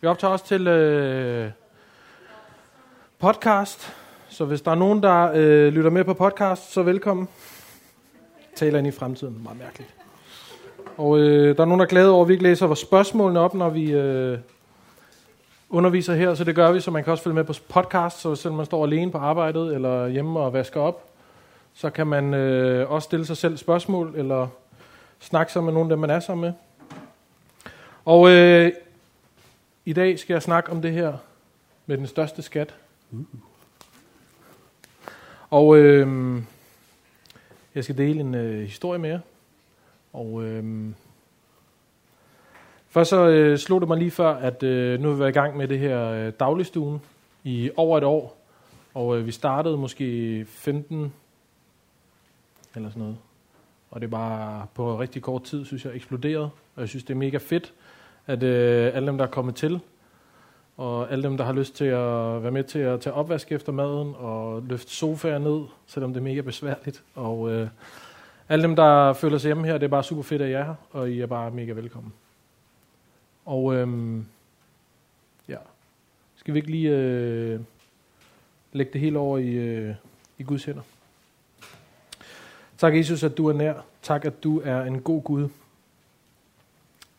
Vi optager også til øh, podcast, så hvis der er nogen, der øh, lytter med på podcast, så velkommen. Taler ind i fremtiden, meget mærkeligt. Og øh, der er nogen, der er glade over, at vi ikke læser vores spørgsmålene op, når vi øh, underviser her, så det gør vi, så man kan også følge med på podcast, så selvom man står alene på arbejdet eller hjemme og vasker op, så kan man øh, også stille sig selv spørgsmål, eller snakke sammen med nogen af dem, man er sammen med. Og øh, i dag skal jeg snakke om det her med den største skat. Og øh, jeg skal dele en øh, historie med jer. Og øh, først så øh, slog det mig lige før, at øh, nu er vi været i gang med det her øh, dagligstuen i over et år. Og øh, vi startede måske 15 eller sådan noget. Og det er bare på rigtig kort tid, synes jeg, eksploderet. Og jeg synes, det er mega fedt, at øh, alle dem, der er kommet til, og alle dem, der har lyst til at være med til at tage opvask efter maden, og løfte sofaer ned, selvom det er mega besværligt. Og øh, alle dem, der føler sig hjemme her, det er bare super fedt, at I er her, og I er bare mega velkommen. Og øh, ja, skal vi ikke lige øh, lægge det hele over i, øh, i Guds hænder? Tak, Jesus, at du er nær. Tak, at du er en god Gud.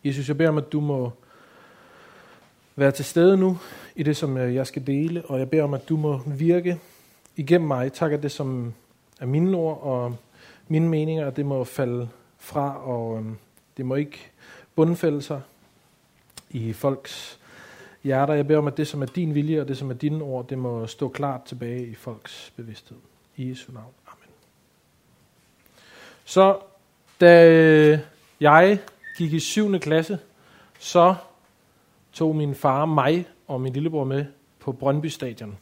Jesus, jeg beder om, at du må være til stede nu i det, som øh, jeg skal dele, og jeg beder om, at du må virke igennem mig. Tak, at det, som er mine ord og mine meninger, at det må falde fra, og øhm, det må ikke bundfælde sig i folks hjerter. Jeg beder om, at det, som er din vilje og det, som er dine ord, det må stå klart tilbage i folks bevidsthed. I Jesu navn. Amen. Så da øh, jeg gik i 7. klasse, så tog min far mig og min lillebror med på Brøndby Stadion.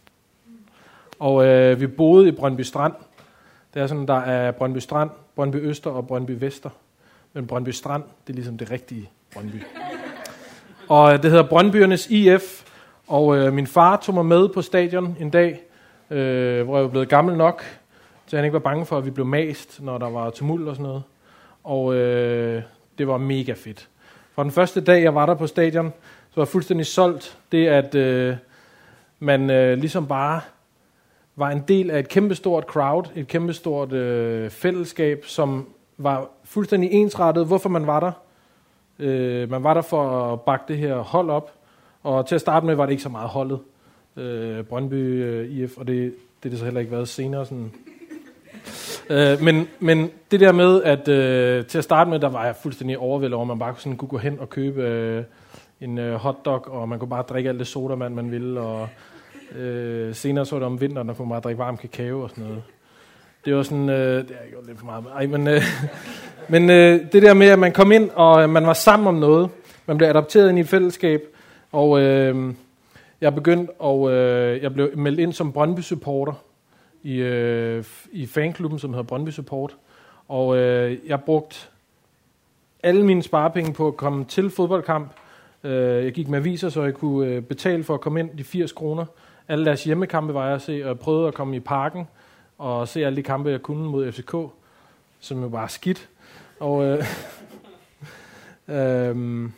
Og øh, vi boede i Brøndby Strand. Det er sådan, der er Brøndby Strand, Brøndby Øster og Brøndby Vester. Men Brøndby Strand, det er ligesom det rigtige Brøndby. Og øh, det hedder Brøndbyernes IF. Og øh, min far tog mig med på stadion en dag, øh, hvor jeg var blevet gammel nok så han ikke var bange for, at vi blev mast, når der var tumult og sådan noget. Og øh, det var mega fedt. Fra den første dag, jeg var der på stadion, så var jeg fuldstændig solgt. Det, at øh, man øh, ligesom bare var en del af et kæmpestort crowd, et kæmpestort øh, fællesskab, som var fuldstændig ensrettet, hvorfor man var der. Øh, man var der for at bakke det her hold op, og til at starte med var det ikke så meget holdet. Øh, Brøndby øh, IF, og det, det er det så heller ikke været senere. Sådan, Øh, men, men det der med, at øh, til at starte med, der var jeg fuldstændig overvældet over, at man bare sådan kunne gå hen og købe øh, en øh, hotdog, og man kunne bare drikke alt det sodavand, man ville, og øh, senere så var det om vinteren, der kunne man bare drikke varm kakao og sådan noget. Det var sådan, øh, det er gjort lidt for meget, ej, men, øh, men øh, det der med, at man kom ind, og øh, man var sammen om noget, man blev adopteret ind i et fællesskab, og øh, jeg begyndte, og øh, jeg blev meldt ind som Brøndby-supporter, i, øh, i fanklubben, som hedder Brøndby Support. Og øh, jeg brugte alle mine sparepenge på at komme til fodboldkamp. Øh, jeg gik med aviser, så jeg kunne øh, betale for at komme ind de 80 kroner. Alle deres hjemmekampe var jeg at se, og jeg prøvede at komme i parken og se alle de kampe, jeg kunne mod FCK, som jo var skidt. Og øh, øh,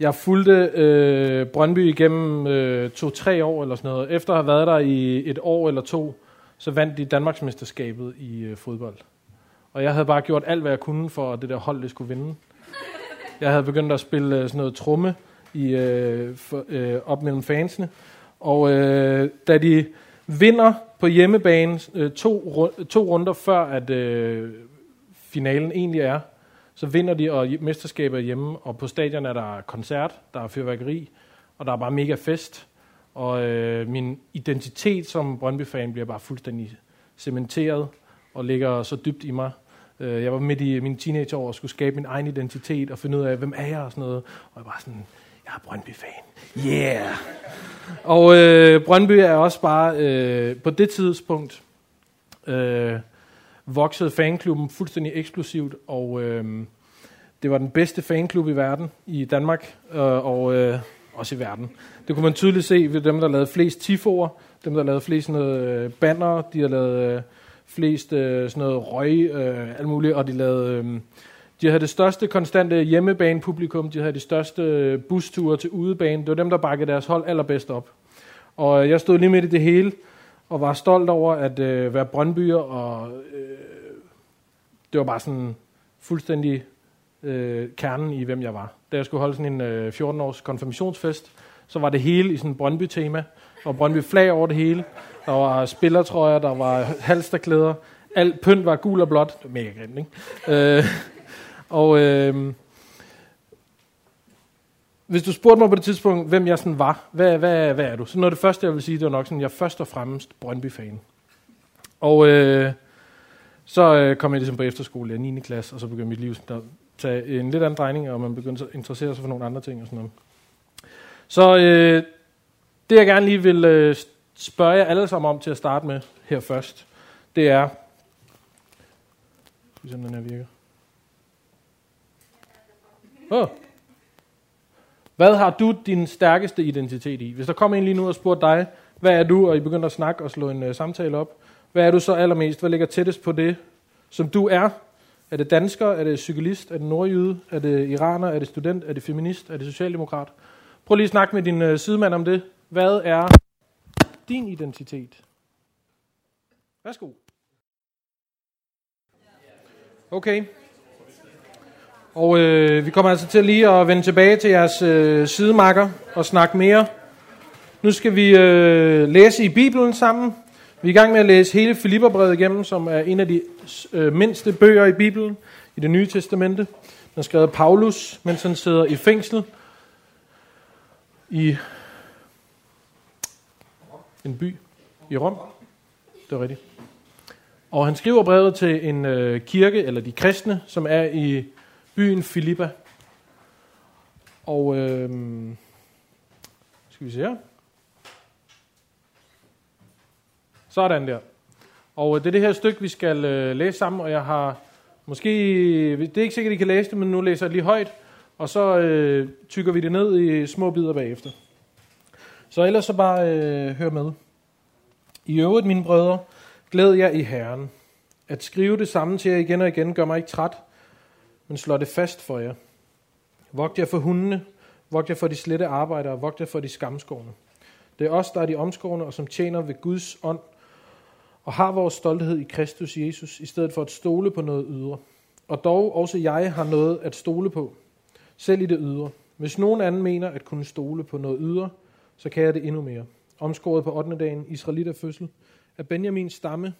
jeg fulgte øh, Brøndby igennem øh, to-tre år eller sådan noget. Efter at have været der i et år eller to, så vandt de Danmarksmesterskabet i øh, fodbold. Og jeg havde bare gjort alt, hvad jeg kunne for, at det der hold det skulle vinde. Jeg havde begyndt at spille øh, sådan noget tromme i, øh, for, øh, op mellem fansene. Og øh, da de vinder på hjemmebane øh, to, to runder før, at øh, finalen egentlig er, så vinder de, og mesterskabet er hjemme, og på stadion er der koncert, der er fyrværkeri, og der er bare mega fest. Og øh, min identitet som Brøndby-fan bliver bare fuldstændig cementeret, og ligger så dybt i mig. Øh, jeg var midt i mine teenageår og skulle skabe min egen identitet, og finde ud af, hvem er jeg og sådan noget. Og jeg var sådan, jeg er Brøndby-fan. Yeah! og øh, Brøndby er også bare øh, på det tidspunkt... Øh, voksede fanklubben fuldstændig eksplosivt, og øh, det var den bedste fanklub i verden, i Danmark, øh, og øh, også i verden. Det kunne man tydeligt se ved dem, der lavede flest tifoer, dem, der lavede flest sådan noget, øh, banner, de har lavet øh, flest øh, sådan noget røg, øh, alt muligt, og de lavede, øh, De havde det største konstante hjemmebane-publikum, de havde de største øh, busture til udebane. Det var dem, der bakkede deres hold allerbedst op. Og øh, jeg stod lige midt i det hele, og var stolt over at øh, være Brøndbyer, og øh, det var bare sådan fuldstændig øh, kernen i, hvem jeg var. Da jeg skulle holde sådan en øh, 14-års konfirmationsfest, så var det hele i sådan Brøndby-tema, og Brøndby-flag over det hele. Der var spillertrøjer, der var halsterklæder, alt pynt var gul og blåt. Det var mega grimt, ikke? Øh, og øh, hvis du spurgte mig på det tidspunkt, hvem jeg sådan var, hvad, hvad, hvad er du? Så noget af det første, jeg vil sige, det var nok sådan, jeg er først og fremmest Brøndby-fan. Og øh, så øh, kom jeg ligesom på efterskole i 9. klasse, og så begyndte mit liv sådan at tage en lidt anden drejning, og man begyndte at interessere sig for nogle andre ting og sådan noget. Så øh, det jeg gerne lige vil øh, spørge jer alle sammen om til at starte med her først, det er, skal vi se om den her virker. Oh. Hvad har du din stærkeste identitet i? Hvis der kommer en lige nu og spørger dig, hvad er du, og I begynder at snakke og slå en uh, samtale op, hvad er du så allermest? Hvad ligger tættest på det, som du er? Er det dansker? Er det cyklist? Er det nordjyde? Er det iraner? Er det student? Er det feminist? Er det socialdemokrat? Prøv lige at snakke med din uh, sidemand om det. Hvad er din identitet? Værsgo. Okay. Og øh, vi kommer altså til lige at vende tilbage til jeres øh, sidemarker og snakke mere. Nu skal vi øh, læse i Bibelen sammen. Vi er i gang med at læse hele Filipperbrevet igennem, som er en af de øh, mindste bøger i Bibelen, i det nye testamente. Den er skrevet af Paulus, mens han sidder i fængsel i en by i Rom. Det er rigtigt. Og han skriver brevet til en øh, kirke, eller de kristne, som er i byen Filippa. Og øh, skal vi se her. Sådan der. Og øh, det er det her stykke, vi skal øh, læse sammen, og jeg har måske, det er ikke sikkert, I kan læse det, men nu læser jeg lige højt, og så øh, tykker vi det ned i små bidder bagefter. Så ellers så bare øh, hør med. I øvrigt, mine brødre, glæd jer i Herren. At skrive det samme til jer igen og igen gør mig ikke træt, men slår det fast for jer. Vogt jer for hundene, vogt jer for de slette arbejdere, vogt jer for de skamskårne. Det er os, der er de omskårne og som tjener ved Guds ånd, og har vores stolthed i Kristus Jesus, i stedet for at stole på noget ydre. Og dog også jeg har noget at stole på, selv i det ydre. Hvis nogen anden mener at kunne stole på noget ydre, så kan jeg det endnu mere. Omskåret på 8. dagen, Israelit fødsel, af Benjamins stamme,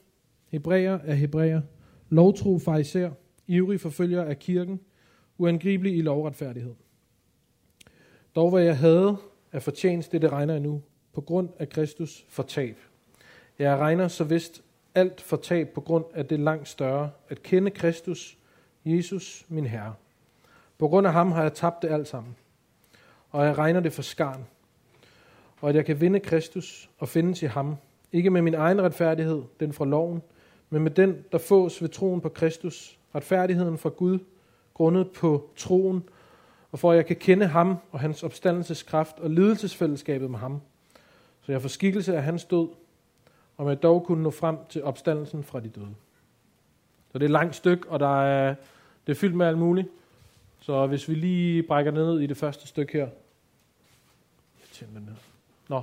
Hebræer er Hebræer, lovtro fariser, ivrig forfølger af kirken, uangribelig i lovretfærdighed. Dog hvad jeg havde af fortjeneste, det det regner jeg nu, på grund af Kristus fortab. Jeg regner så vist alt fortab på grund af det langt større, at kende Kristus, Jesus, min Herre. På grund af ham har jeg tabt det alt sammen, og jeg regner det for skarn, og at jeg kan vinde Kristus og finde til ham, ikke med min egen retfærdighed, den fra loven, men med den, der fås ved troen på Kristus, retfærdigheden fra Gud, grundet på troen, og for at jeg kan kende ham og hans opstandelseskraft og lidelsesfællesskabet med ham, så jeg får skikkelse af hans død, og med dog kunne nå frem til opstandelsen fra de døde. Så det er et langt stykke, og der er, det er fyldt med alt muligt. Så hvis vi lige brækker ned i det første stykke her. Jeg den her. Nå.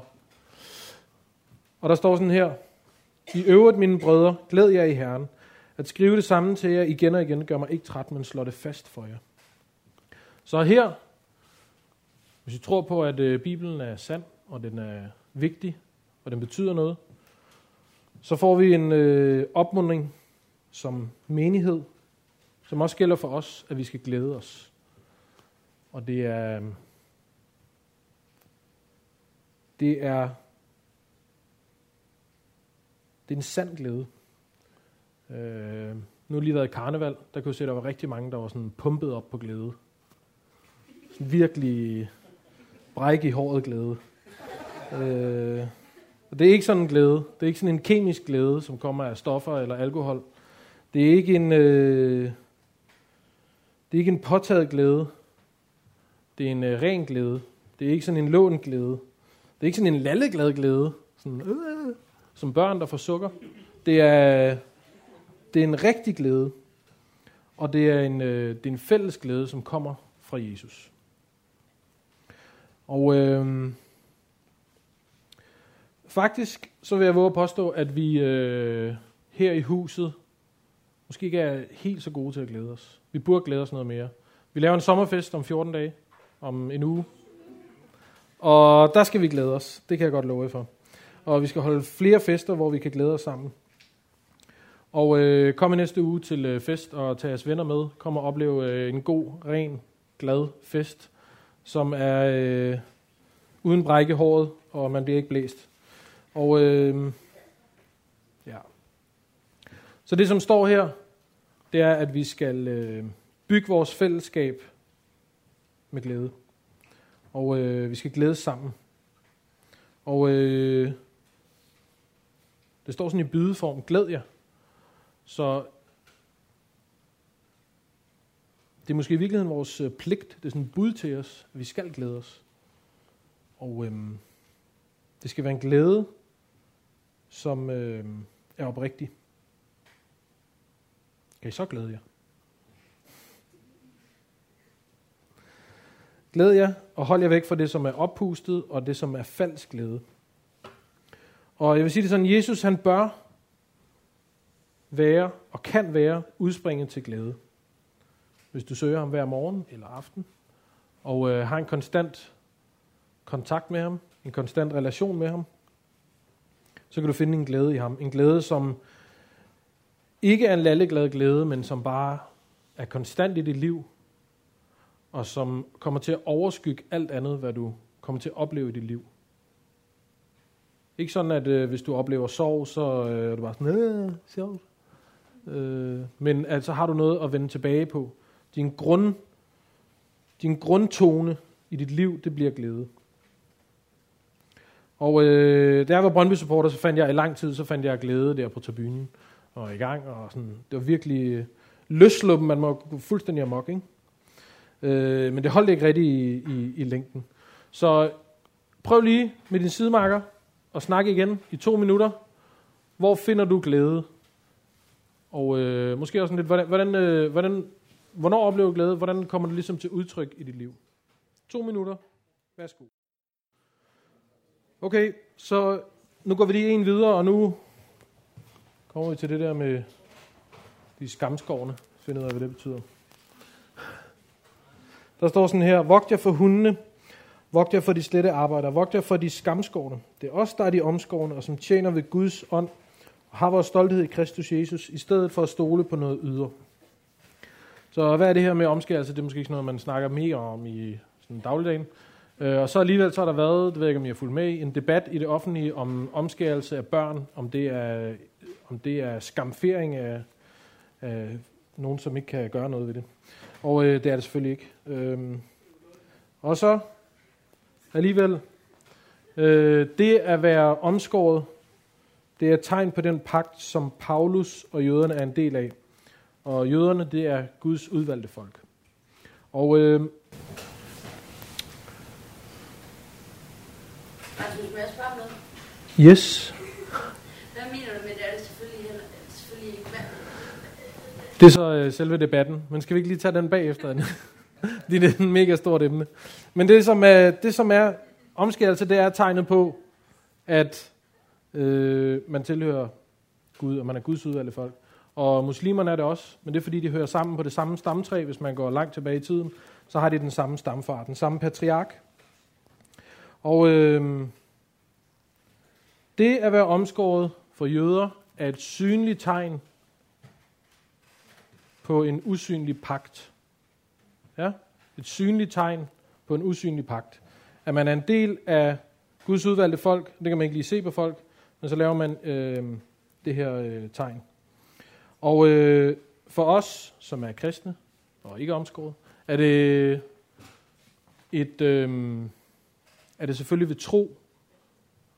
Og der står sådan her. I øvrigt, mine brødre, glæd jer i Herren. At skrive det samme til jer igen og igen gør mig ikke træt, men slår det fast for jer. Så her, hvis I tror på, at øh, Bibelen er sand, og den er vigtig, og den betyder noget, så får vi en øh, opmundring som menighed, som også gælder for os, at vi skal glæde os. Og det er, det er, det er en sand glæde. Øh, nu har lige været i karneval, der kunne jeg se, at der var rigtig mange, der var sådan pumpet op på glæde. Sådan virkelig bræk i håret glæde. Øh, og det er ikke sådan en glæde. Det er ikke sådan en kemisk glæde, som kommer af stoffer eller alkohol. Det er ikke en, øh, det er ikke en påtaget glæde. Det er en øh, ren glæde. Det er ikke sådan en lån glæde. Det er ikke sådan en lalleglad glæde, sådan, øh, som børn, der får sukker. Det er, det er en rigtig glæde. og det er en, øh, det er en fælles glæde, som kommer fra Jesus. Og øh, faktisk så vil jeg våge at påstå, at vi øh, her i huset måske ikke er helt så gode til at glæde os. Vi burde glæde os noget mere. Vi laver en sommerfest om 14 dage, om en uge. Og der skal vi glæde os. Det kan jeg godt love jer for. Og vi skal holde flere fester, hvor vi kan glæde os sammen. Og øh, kom i næste uge til øh, fest og tag jeres venner med. Kom og opleve øh, en god, ren, glad fest, som er øh, uden brække håret, og man bliver ikke blæst. Og øh, ja. Så det, som står her, det er, at vi skal øh, bygge vores fællesskab med glæde. Og øh, vi skal glæde sammen. Og øh, det står sådan i bydeform, glæd jer. Så det er måske i virkeligheden vores øh, pligt, det er sådan en bud til os, at vi skal glæde os. Og øhm, det skal være en glæde, som øhm, er oprigtig. Kan I så glæde jer? Glæd jer, og hold jer væk fra det, som er oppustet, og det, som er falsk glæde. Og jeg vil sige det sådan, Jesus han bør være og kan være udspringet til glæde. Hvis du søger ham hver morgen eller aften, og øh, har en konstant kontakt med ham, en konstant relation med ham, så kan du finde en glæde i ham. En glæde, som ikke er en lalleglad glæde, men som bare er konstant i dit liv, og som kommer til at overskygge alt andet, hvad du kommer til at opleve i dit liv. Ikke sådan, at øh, hvis du oplever sorg, så øh, er du bare sådan, øh, sjovt. Øh, men altså har du noget at vende tilbage på. Din, grund, din grundtone i dit liv, det bliver glæde. Og øh, da jeg var Brøndby supporter, så fandt jeg i lang tid, så fandt jeg glæde der på tribunen og i gang. Og sådan, det var virkelig øh, løsluppen, man må gå fuldstændig amok, ikke? Øh, men det holdt ikke rigtig i, i, i længden. Så prøv lige med din sidemarker at snakke igen i to minutter. Hvor finder du glæde? Og øh, måske også sådan lidt, hvordan, hvordan, øh, hvordan, hvornår oplever du glæde? Hvordan kommer det ligesom til udtryk i dit liv? To minutter. Værsgo. Okay, så nu går vi lige en videre, og nu kommer vi til det der med de skamskovne. Find ud af, hvad det betyder. Der står sådan her, vogt jer for hundene, vogt jer for de slette arbejdere, vogt jer for de skamskovne. Det er os, der er de omskovne, og som tjener ved Guds ånd, har vores stolthed i Kristus Jesus, i stedet for at stole på noget ydre. Så hvad er det her med omskærelse? Det er måske ikke noget, man snakker mere om i sådan dagligdagen. Øh, og så alligevel så har der været, det ved jeg ikke om I har fulgt med en debat i det offentlige om omskærelse af børn, om det er, om det er skamfering af, af nogen, som ikke kan gøre noget ved det. Og øh, det er det selvfølgelig ikke. Øhm, og så alligevel, øh, det at være omskåret, det er et tegn på den pagt, som Paulus og jøderne er en del af. Og jøderne, det er Guds udvalgte folk. Og øh, Rasmus, må jeg spørge noget? yes, Hvad mener du med det? Er det selvfølgelig, heller, er selvfølgelig ikke? Det er så øh, selve debatten. Men skal vi ikke lige tage den bagefter? det er en mega stort emne. Men det som er, det, som er omskærelse, det er tegnet på, at øh, man tilhører Gud, og man er Guds udvalgte folk. Og muslimerne er det også, men det er fordi, de hører sammen på det samme stamtræ. Hvis man går langt tilbage i tiden, så har de den samme stamfar, den samme patriark. Og øh, det at være omskåret for jøder er et synligt tegn på en usynlig pagt. Ja? Et synligt tegn på en usynlig pagt. At man er en del af Guds udvalgte folk, det kan man ikke lige se på folk, men så laver man øh, det her øh, tegn. Og øh, for os, som er kristne og ikke omskåret, er det et, øh, er det selvfølgelig ved tro,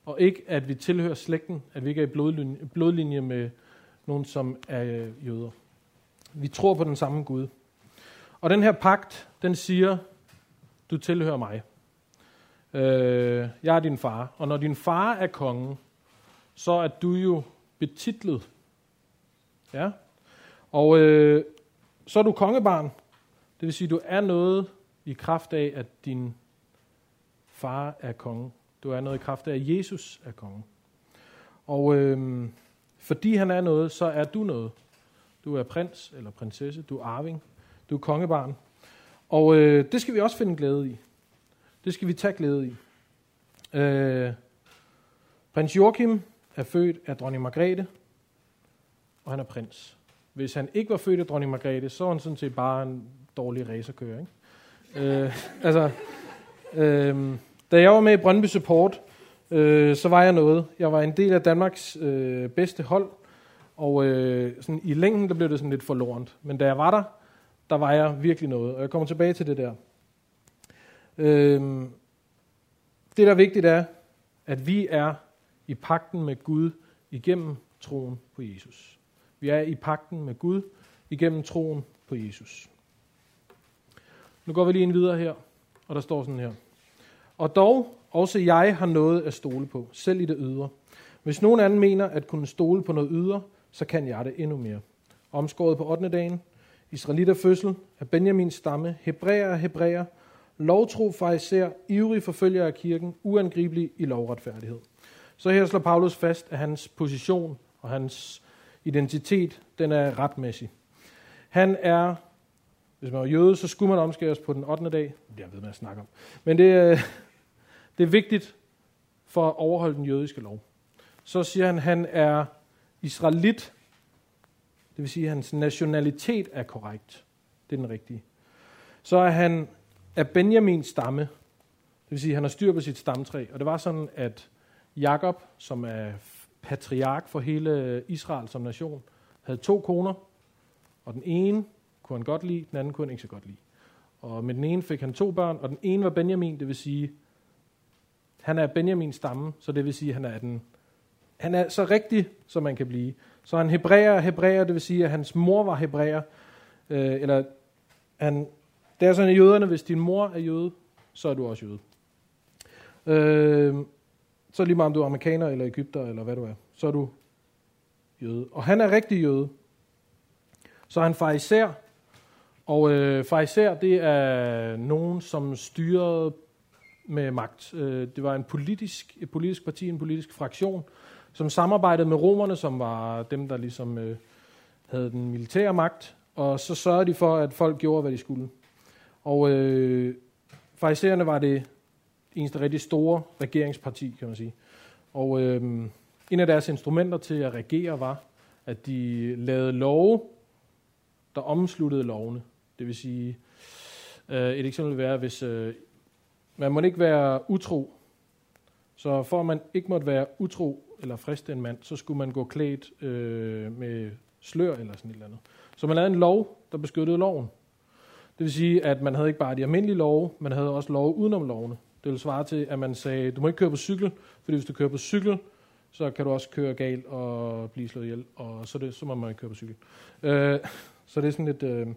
og ikke at vi tilhører slægten, at vi ikke er i blodlinje, blodlinje med nogen, som er øh, jøder. Vi tror på den samme Gud. Og den her pagt, den siger, du tilhører mig. Øh, jeg er din far. Og når din far er kongen, så er du jo betitlet. Ja? Og øh, så er du kongebarn. Det vil sige, du er noget i kraft af, at din far er konge. Du er noget i kraft af, at Jesus er konge. Og øh, fordi han er noget, så er du noget. Du er prins eller prinsesse, du er arving, du er kongebarn. Og øh, det skal vi også finde glæde i. Det skal vi tage glæde i. Øh, prins Joachim er født af dronning Margrethe, og han er prins. Hvis han ikke var født af dronning Margrethe, så var han sådan set bare en dårlig racerkører. Ikke? øh, altså, øh, da jeg var med i Brøndby Support, øh, så var jeg noget. Jeg var en del af Danmarks øh, bedste hold, og øh, sådan i længden der blev det sådan lidt forlorent. Men da jeg var der, der var jeg virkelig noget. Og jeg kommer tilbage til det der. Øh, det, der er vigtigt, er, at vi er i pakten med Gud igennem troen på Jesus. Vi er i pakten med Gud igennem troen på Jesus. Nu går vi lige ind videre her, og der står sådan her. Og dog, også jeg har noget at stole på, selv i det ydre. Hvis nogen anden mener at kunne stole på noget ydre, så kan jeg det endnu mere. Omskåret på 8. dagen, Israelitter fødsel af Benjamins stamme, Hebræer og Hebræer, lovtro fariser, ivrig forfølger af kirken, uangribelig i lovretfærdighed. Så her slår Paulus fast, at hans position og hans identitet, den er retmæssig. Han er, hvis man var jøde, så skulle man omskæres på den 8. dag. Det jeg ved, hvad jeg snakker om. Men det, øh, det er vigtigt for at overholde den jødiske lov. Så siger han, at han er israelit. Det vil sige, at hans nationalitet er korrekt. Det er den rigtige. Så er han af Benjamins stamme. Det vil sige, at han har styr på sit stamtræ. Og det var sådan, at Jakob, som er patriark for hele Israel som nation, havde to koner, og den ene kunne han godt lide, den anden kunne han ikke så godt lide. Og med den ene fik han to børn, og den ene var Benjamin, det vil sige, han er Benjamins stamme, så det vil sige, han er den han er så rigtig, som man kan blive. Så han hebræer hebræer, det vil sige, at hans mor var hebræer. Øh, eller han, det er sådan i jøderne, hvis din mor er jøde, så er du også jøde. Øh, så lige meget om du er amerikaner eller Ægypter eller hvad du er, så er du jøde. Og han er rigtig jøde. Så han fariser, og øh, fariser, det er nogen, som styrede med magt. Øh, det var en politisk, et politisk parti, en politisk fraktion, som samarbejdede med romerne, som var dem, der ligesom øh, havde den militære magt, og så sørgede de for, at folk gjorde, hvad de skulle. Og øh, farisæerne var det eneste rigtig store regeringsparti, kan man sige. Og øh, en af deres instrumenter til at regere var, at de lavede love, der omsluttede lovene. Det vil sige, øh, et eksempel vil være, hvis øh, man må ikke være utro. Så for at man ikke måtte være utro eller friste en mand, så skulle man gå klædt øh, med slør eller sådan et eller andet. Så man lavede en lov, der beskyttede loven. Det vil sige, at man havde ikke bare de almindelige love, man havde også lov udenom lovene. Det vil svare til, at man sagde, du må ikke køre på cykel, fordi hvis du kører på cykel, så kan du også køre galt og blive slået ihjel, og så, det, så må man ikke køre på cykel. Øh, så det er sådan lidt... Øh, det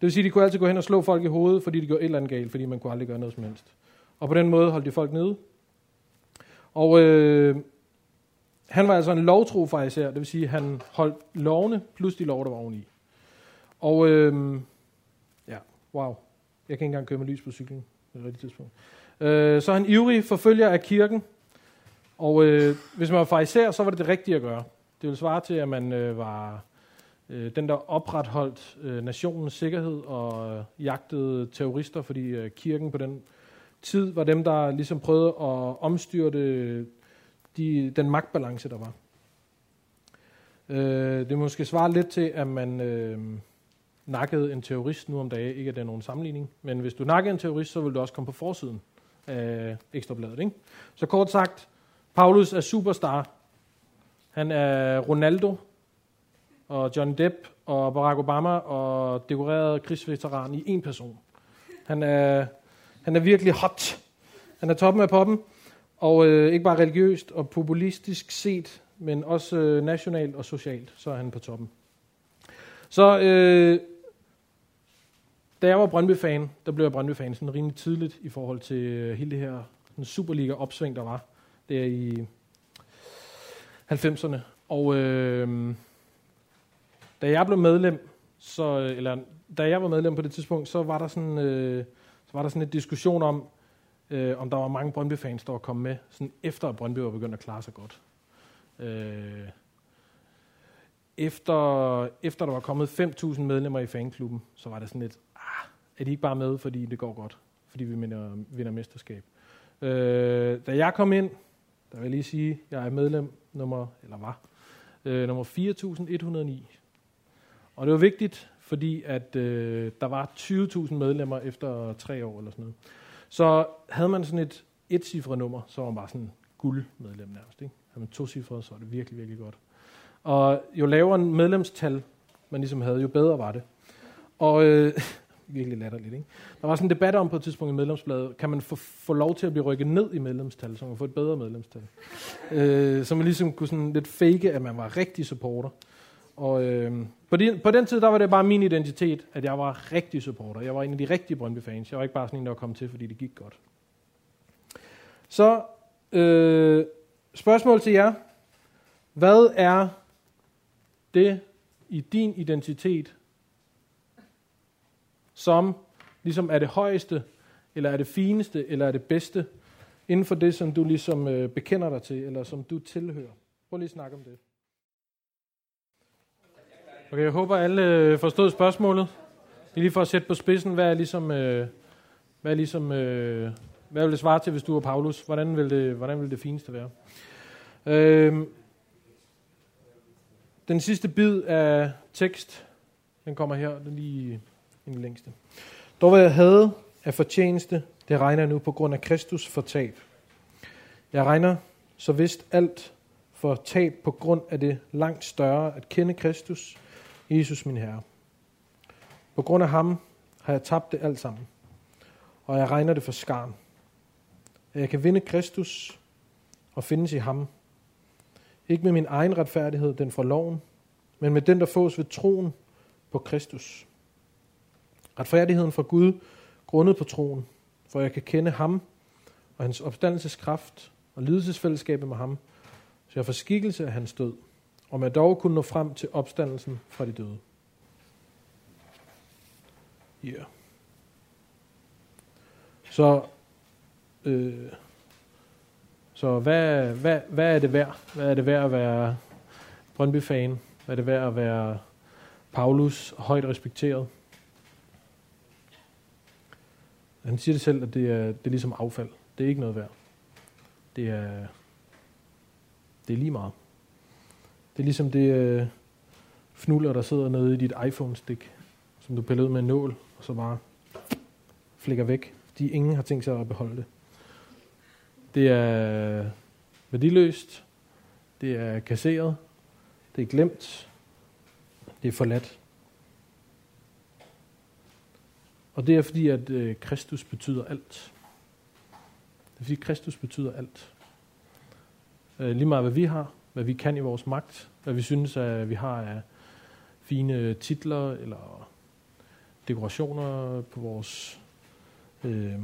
vil sige, at de kunne altid gå hen og slå folk i hovedet, fordi de gjorde et eller andet galt, fordi man kunne aldrig gøre noget som helst. Og på den måde holdt de folk nede. Og øh, han var altså en lovtro især, det vil sige, at han holdt lovene plus de lov, der var oveni. Og øh, ja, wow. Jeg kan ikke engang køre med lys på cyklen på det rigtige tidspunkt. Øh, så han ivrig forfølger af kirken, og øh, hvis man var fariser, så var det det rigtige at gøre. Det ville svare til, at man øh, var øh, den, der opretholdt øh, nationens sikkerhed og øh, jagtede terrorister, fordi øh, kirken på den tid var dem, der ligesom prøvede at omstyrte øh, de, den magtbalance, der var. Øh, det måske svare lidt til, at man øh, nakkede en terrorist nu om dagen. Ikke at det er nogen sammenligning, men hvis du nakkede en terrorist, så vil du også komme på forsiden øh, Ekstrabladet. Ikke? Så kort sagt, Paulus er superstar. Han er Ronaldo og John Depp og Barack Obama og dekoreret krigsveteran i en person. Han er, han er virkelig hot. Han er toppen af poppen. Og øh, ikke bare religiøst og populistisk set, men også øh, nationalt og socialt, så er han på toppen. Så øh, da jeg var Brøndby-fan, der blev jeg Brøndby-fan sådan rimelig tidligt i forhold til øh, hele det her den Superliga-opsving, der var der i 90'erne. Og øh, da jeg blev medlem, så, øh, eller da jeg var medlem på det tidspunkt, så var der sådan, øh, så var der sådan en diskussion om, øh, om der var mange Brøndby-fans, der var kommet med, sådan efter at Brøndby var begyndt at klare sig godt. Øh, efter, efter der var kommet 5.000 medlemmer i fanklubben, så var det sådan lidt, er de ikke bare med, fordi det går godt, fordi vi vinder, vinder mesterskab. Øh, da jeg kom ind, der vil jeg lige sige, jeg er medlem nummer, eller var, øh, nummer 4.109. Og det var vigtigt, fordi at øh, der var 20.000 medlemmer efter tre år eller sådan noget. Så havde man sådan et et nummer, så var man bare sådan guldmedlem nærmest. Ikke? Havde man to cifre, så var det virkelig, virkelig godt. Og jo lavere en medlemstal man ligesom havde, jo bedre var det. Og øh, virkelig latterligt, ikke? Der var sådan en debat om på et tidspunkt i medlemsbladet, kan man få, få lov til at blive rykket ned i medlemstal, så man får et bedre medlemstal. øh, så man ligesom kunne sådan lidt fake, at man var rigtig supporter. Og øh, på, de, på den tid, der var det bare min identitet, at jeg var rigtig supporter. Jeg var en af de rigtige Brøndby-fans. Jeg var ikke bare sådan en, der var kommet til, fordi det gik godt. Så øh, spørgsmål til jer. Hvad er det i din identitet, som ligesom er det højeste, eller er det fineste, eller er det bedste, inden for det, som du ligesom øh, bekender dig til, eller som du tilhører? Prøv lige at snakke om det. Okay, jeg håber, alle øh, forstod spørgsmålet. Det er lige for at sætte på spidsen, hvad er ligesom, øh, hvad er ligesom, øh, hvad vil det svare til, hvis du er Paulus? Hvordan vil det, hvordan vil det fineste være? Øh, den sidste bid af tekst, den kommer her, den lige den længste. Dog hvad jeg havde af fortjeneste, det regner jeg nu på grund af Kristus for tab. Jeg regner så vist alt for tab på grund af det langt større at kende Kristus, Jesus min Herre. På grund af ham har jeg tabt det alt sammen, og jeg regner det for skarn. At jeg kan vinde Kristus og findes i ham. Ikke med min egen retfærdighed, den fra loven, men med den, der fås ved troen på Kristus. Retfærdigheden fra Gud, grundet på troen, for jeg kan kende ham og hans opstandelseskraft og lidelsesfællesskabet med ham, så jeg får skikkelse af hans død, og med dog kunne nå frem til opstandelsen fra de døde. Ja. Yeah. Så, øh, så hvad, hvad, hvad er det værd? Hvad er det værd at være Brøndby-fan? Hvad er det værd at være Paulus højt respekteret? Han siger det selv, at det er, det er ligesom affald. Det er ikke noget værd. Det er, det er lige meget. Det er ligesom det øh, fnuller, der sidder nede i dit iPhone-stik, som du piller ud med en nål, og så bare flikker væk, fordi ingen har tænkt sig at beholde det. Det er værdiløst, det er kasseret, det er glemt, det er forladt. Og det er fordi, at øh, Kristus betyder alt. Det er fordi, Kristus betyder alt. Øh, lige meget hvad vi har, hvad vi kan i vores magt, hvad vi synes, at vi har af fine titler eller dekorationer på vores øh,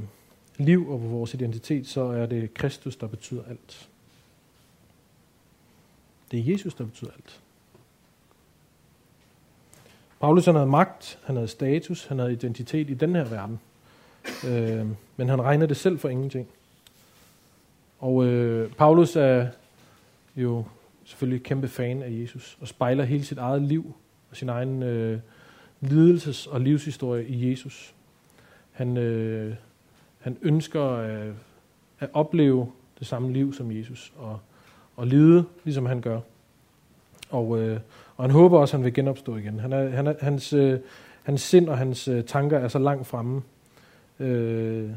liv og på vores identitet, så er det Kristus, der betyder alt. Det er Jesus, der betyder alt. Paulus han havde magt, han havde status, han havde identitet i den her verden. Øh, men han regnede det selv for ingenting. Og øh, Paulus er jo selvfølgelig kæmpe fan af Jesus, og spejler hele sit eget liv og sin egen øh, lidelses- og livshistorie i Jesus. Han, øh, han ønsker at, at opleve det samme liv som Jesus, og, og lide, ligesom han gør. Og, øh, og han håber også, at han vil genopstå igen. Han er, han er, hans, øh, hans sind og hans øh, tanker er så langt fremme, øh,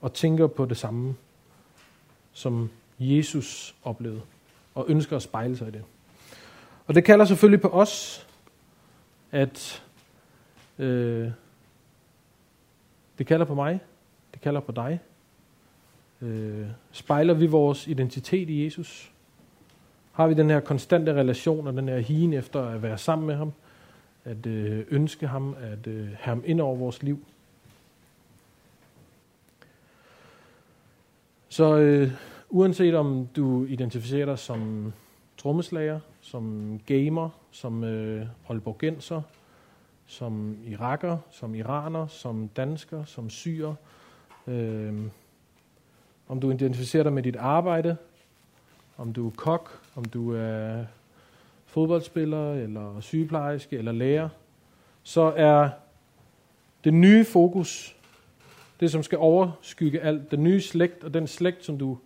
og tænker på det samme, som Jesus oplevede, og ønsker at spejle sig i det. Og det kalder selvfølgelig på os, at øh, det kalder på mig, det kalder på dig. Øh, spejler vi vores identitet i Jesus? Har vi den her konstante relation og den her higen efter at være sammen med ham, at øh, ønske ham, at øh, have ham ind over vores liv? Så øh, uanset om du identificerer dig som trommeslager, som gamer, som øh, Aalborgenser, som iraker, som iraner, som dansker, som syrer. Øh, om du identificerer dig med dit arbejde, om du er kok, om du er fodboldspiller, eller sygeplejerske, eller lærer, så er det nye fokus, det som skal overskygge alt, den nye slægt, og den slægt, som du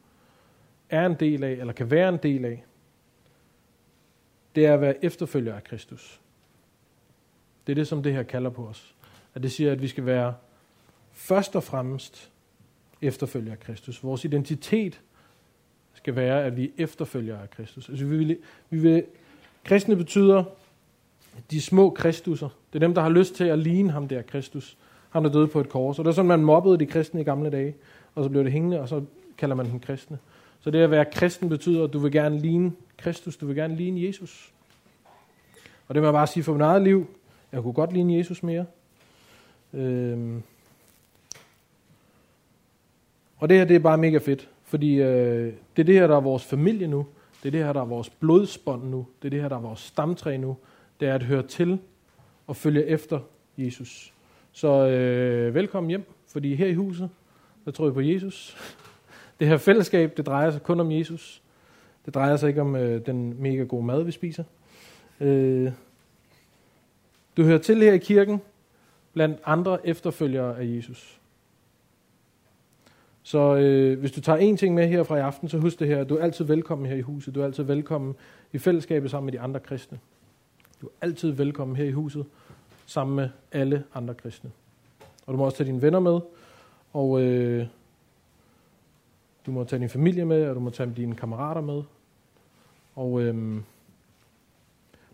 er en del af, eller kan være en del af, det er at være efterfølger af Kristus. Det er det, som det her kalder på os. At det siger, at vi skal være først og fremmest efterfølger af Kristus. Vores identitet skal være, at vi er efterfølger af Kristus. Altså, vi vil, vi vil, kristne betyder de små kristusser. Det er dem, der har lyst til at ligne ham der, Kristus. Ham, der døde på et kors. Og det er sådan, man mobbede de kristne i gamle dage. Og så blev det hængende, og så kalder man dem kristne. Så det at være kristen betyder, at du vil gerne ligne Kristus. Du vil gerne ligne Jesus. Og det må jeg bare sige for mit eget liv. Jeg kunne godt ligne Jesus mere. Øhm. Og det her, det er bare mega fedt. Fordi øh, det er det her, der er vores familie nu. Det er det her, der er vores blodsbånd nu. Det er det her, der er vores stamtræ nu. Det er at høre til og følge efter Jesus. Så øh, velkommen hjem, fordi her i huset, der tror jeg på Jesus. Det her fællesskab, det drejer sig kun om Jesus. Det drejer sig ikke om øh, den mega gode mad, vi spiser. Øh, du hører til her i kirken, blandt andre efterfølgere af Jesus. Så øh, hvis du tager en ting med her fra i aften, så husk det her, du er altid velkommen her i huset. Du er altid velkommen i fællesskabet sammen med de andre kristne. Du er altid velkommen her i huset sammen med alle andre kristne. Og du må også tage dine venner med, og øh, du må tage din familie med, og du må tage dine kammerater med. Og øh,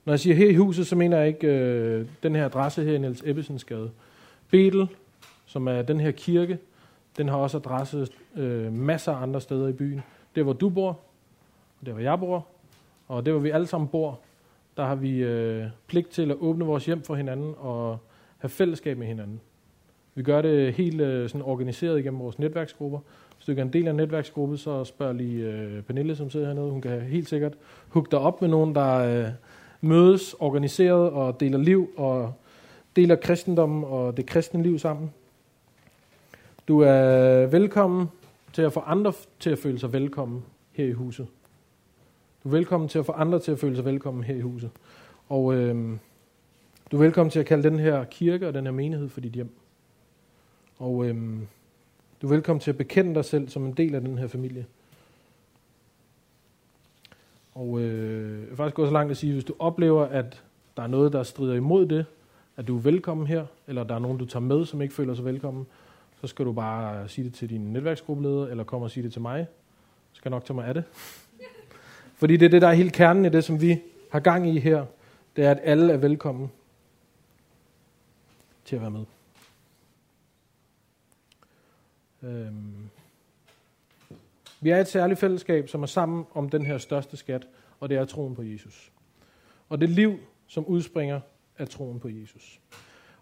når jeg siger her i huset, så mener jeg ikke øh, den her adresse her i Niels Ebbesensgade. Betel, som er den her kirke, den har også adresse øh, masser af andre steder i byen. Der, hvor du bor, og der hvor jeg bor, og det hvor vi alle sammen bor, der har vi øh, pligt til at åbne vores hjem for hinanden og have fællesskab med hinanden. Vi gør det helt øh, sådan organiseret igennem vores netværksgrupper. Hvis du ikke er en del af en netværksgruppe, så spørg lige øh, Pernille, som sidder hernede. Hun kan helt sikkert hugge dig op med nogen, der øh, mødes organiseret og deler liv og deler kristendommen og det kristne liv sammen. Du er velkommen til at få andre til at føle sig velkommen her i huset. Du er velkommen til at få andre til at føle sig velkommen her i huset. Og øh, du er velkommen til at kalde den her kirke og den her menighed for dit hjem. Og øh, du er velkommen til at bekende dig selv som en del af den her familie. Og øh, jeg vil faktisk gå så langt at sige, hvis du oplever, at der er noget, der strider imod det, at du er velkommen her, eller der er nogen, du tager med, som ikke føler sig velkommen, så skal du bare sige det til din netværksgruppeleder, eller komme og sige det til mig. Så skal jeg nok tage mig af det. Fordi det er det, der er helt kernen i det, som vi har gang i her. Det er, at alle er velkommen til at være med. Øhm. Vi er et særligt fællesskab, som er sammen om den her største skat, og det er troen på Jesus. Og det liv, som udspringer af troen på Jesus.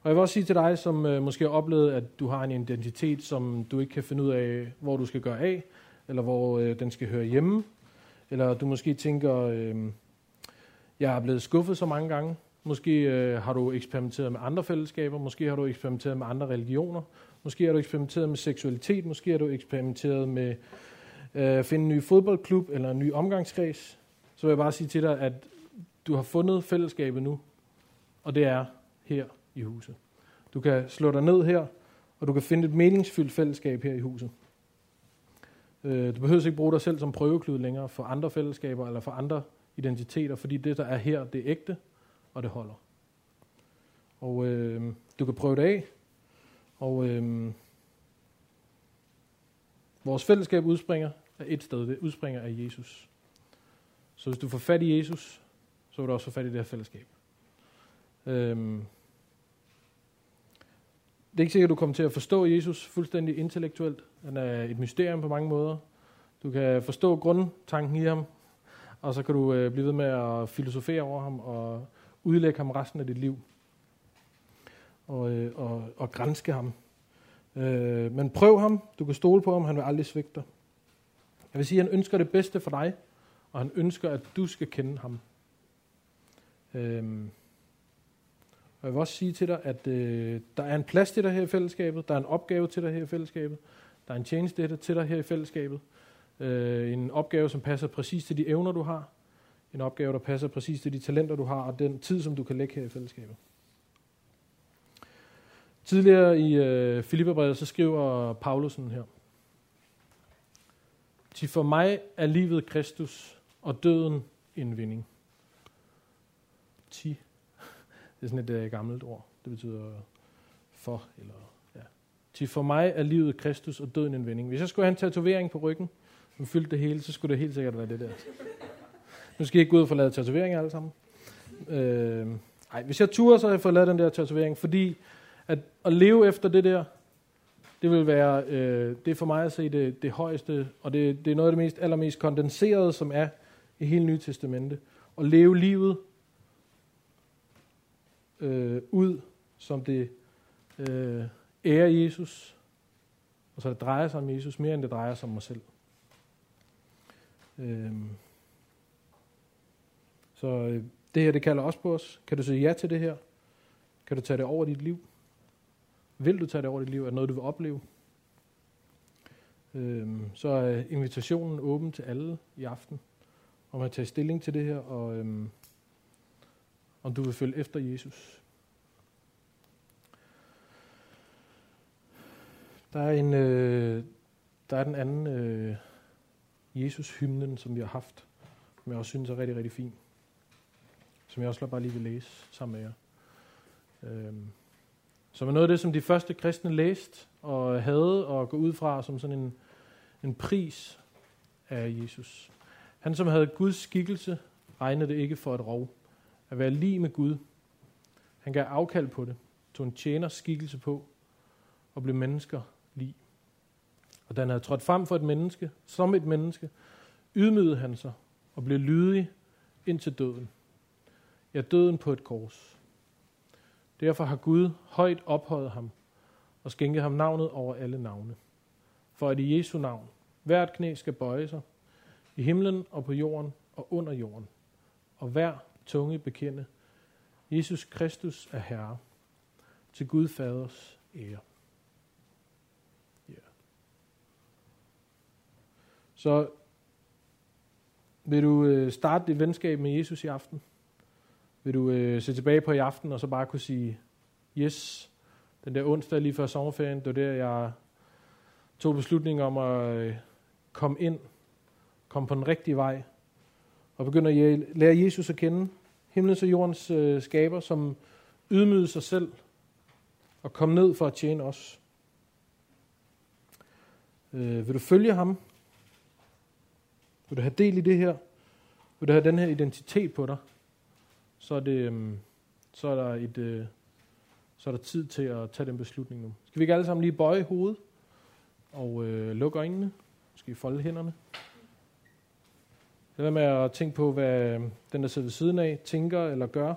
Og jeg vil også sige til dig, som øh, måske har oplevet, at du har en identitet, som du ikke kan finde ud af, hvor du skal gøre af, eller hvor øh, den skal høre hjemme. Eller du måske tænker, øh, jeg er blevet skuffet så mange gange. Måske øh, har du eksperimenteret med andre fællesskaber. Måske har du eksperimenteret med andre religioner. Måske har du eksperimenteret med seksualitet. Måske har du eksperimenteret med øh, finde en ny fodboldklub eller en ny omgangskreds. Så vil jeg bare sige til dig, at du har fundet fællesskabet nu. Og det er her i huset. Du kan slå dig ned her, og du kan finde et meningsfyldt fællesskab her i huset. Øh, du behøver ikke bruge dig selv som prøveklud længere for andre fællesskaber eller for andre identiteter, fordi det, der er her, det er ægte, og det holder. Og øh, du kan prøve det af, og øh, vores fællesskab udspringer af et sted, det udspringer af Jesus. Så hvis du får fat i Jesus, så vil du også få fat i det her fællesskab. Øh, det er ikke sikkert, at du kommer til at forstå Jesus fuldstændig intellektuelt. Han er et mysterium på mange måder. Du kan forstå grundtanken i ham, og så kan du øh, blive ved med at filosofere over ham og udlægge ham resten af dit liv. Og, øh, og, og grænske ham. Øh, men prøv ham. Du kan stole på ham. Han vil aldrig svigte dig. Jeg vil sige, at han ønsker det bedste for dig, og han ønsker, at du skal kende ham. Øh, jeg vil også sige til dig, at øh, der er en plads til dig her i fællesskabet, der er en opgave til dig her i fællesskabet, der er en tjeneste til dig her i fællesskabet, øh, en opgave, som passer præcis til de evner, du har, en opgave, der passer præcis til de talenter, du har, og den tid, som du kan lægge her i fællesskabet. Tidligere i øh, Filipperbrevet, så skriver Paulusen her. Til for mig er livet Kristus, og døden en vinding. Til det er sådan et uh, gammelt ord. Det betyder for, eller ja. Til for mig er livet Kristus, og døden en vending. Hvis jeg skulle have en tatovering på ryggen, som fyldte det hele, så skulle det helt sikkert være det der. Nu skal jeg ikke gå ud og få lavet tatoveringer alle sammen. Øh, ej, hvis jeg turer, så har jeg fået lavet den der tatovering, fordi at, at leve efter det der, det vil være, øh, det er for mig at se det, det højeste, og det, det er noget af det mest, allermest kondenserede, som er i hele Nye Testamente. At leve livet øh, ud, som det øh, ærer Jesus, og så det drejer sig om Jesus mere, end det drejer sig om mig selv. Øh, så øh, det her, det kalder også på os. Kan du sige ja til det her? Kan du tage det over dit liv? Vil du tage det over dit liv? Er det noget, du vil opleve? Øh, så er invitationen åben til alle i aften, om at tage stilling til det her, og Øh, om du vil følge efter Jesus. Der er en, øh, der er den anden øh, Jesus-hymnen, som vi har haft, som jeg også synes er rigtig, rigtig fin som jeg også bare lige vil læse sammen med jer. Øhm, som er noget af det, som de første kristne læste og havde og gå ud fra som sådan en, en pris af Jesus. Han, som havde Guds skikkelse, regnede det ikke for et rov. At være lige med Gud. Han gav afkald på det, tog en tjener skikkelse på og blev mennesker lige. Og da han havde trådt frem for et menneske, som et menneske, ydmygede han sig og blev lydig indtil døden ja døden på et kors. Derfor har Gud højt ophøjet ham og skænket ham navnet over alle navne. For at i Jesu navn hvert knæ skal bøje sig, i himlen og på jorden og under jorden, og hver tunge bekende, Jesus Kristus er Herre, til Gud Faders ære. Yeah. Så vil du øh, starte dit venskab med Jesus i aften? Vil du øh, se tilbage på i aften, og så bare kunne sige, yes, den der onsdag lige før sommerferien, det var der, jeg tog beslutningen om at øh, komme ind, komme på den rigtige vej, og begynder at lære Jesus at kende, himlens og jordens øh, skaber, som ydmygede sig selv, og kom ned for at tjene os. Øh, vil du følge ham? Vil du have del i det her? Vil du have den her identitet på dig? så er, det, øhm, så er, der, et, øh, så er der tid til at tage den beslutning nu. Skal vi ikke alle sammen lige bøje hovedet og øh, lukke øjnene? Skal vi folde hænderne? Lad med at tænke på, hvad øhm, den, der sidder ved siden af, tænker eller gør.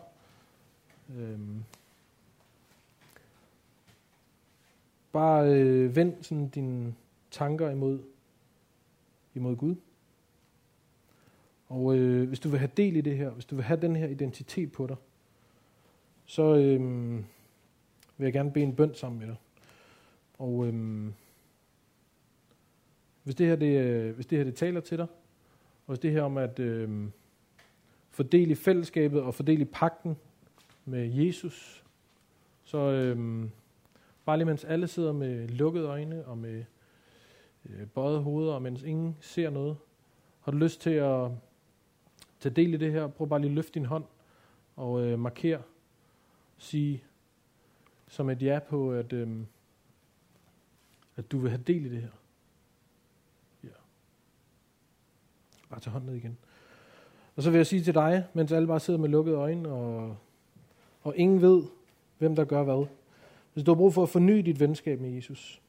Øhm. Bare øh, vend sådan dine tanker imod, imod Gud. Og øh, hvis du vil have del i det her, hvis du vil have den her identitet på dig, så øh, vil jeg gerne bede en bøn sammen med dig. Og øh, hvis det her, det, øh, hvis det her det taler til dig, og det her om at øh, fordele i fællesskabet og fordele i pakten med Jesus, så øh, bare lige mens alle sidder med lukkede øjne og med øh, bøjet hoveder, og mens ingen ser noget, har du lyst til at tage del i det her. Prøv bare lige at løfte din hånd og øh, markere, Sige som et ja på, at, øh, at du vil have del i det her. Bare tage hånden ned igen. Og så vil jeg sige til dig, mens alle bare sidder med lukkede øjne, og, og ingen ved, hvem der gør hvad. Hvis du har brug for at forny dit venskab med Jesus,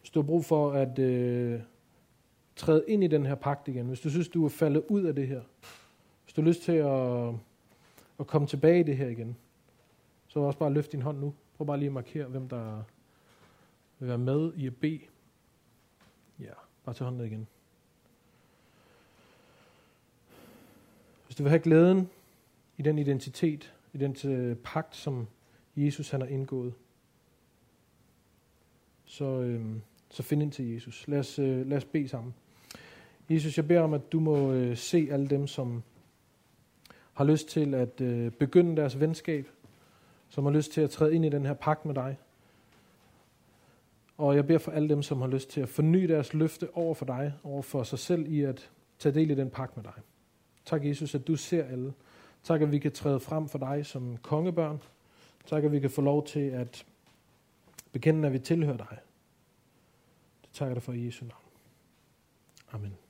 hvis du har brug for at øh, træde ind i den her pagt igen, hvis du synes, du er faldet ud af det her, hvis du har lyst til at, at komme tilbage i det her igen, så også bare løft din hånd nu. Prøv bare lige at markere, hvem der vil være med i at bede. Ja, bare tage hånden ned igen. Hvis du vil have glæden i den identitet, i den øh, pagt, som Jesus han har indgået. Så, øh, så find ind til Jesus. Lad os, øh, lad os bede sammen. Jesus, jeg beder om, at du må øh, se alle dem, som har lyst til at øh, begynde deres venskab, som har lyst til at træde ind i den her pagt med dig. Og jeg beder for alle dem, som har lyst til at forny deres løfte over for dig, over for sig selv i at tage del i den pagt med dig. Tak, Jesus, at du ser alle. Tak, at vi kan træde frem for dig som kongebørn. Tak, at vi kan få lov til at bekende, at vi tilhører dig. Det takker dig for i Jesu navn. Amen.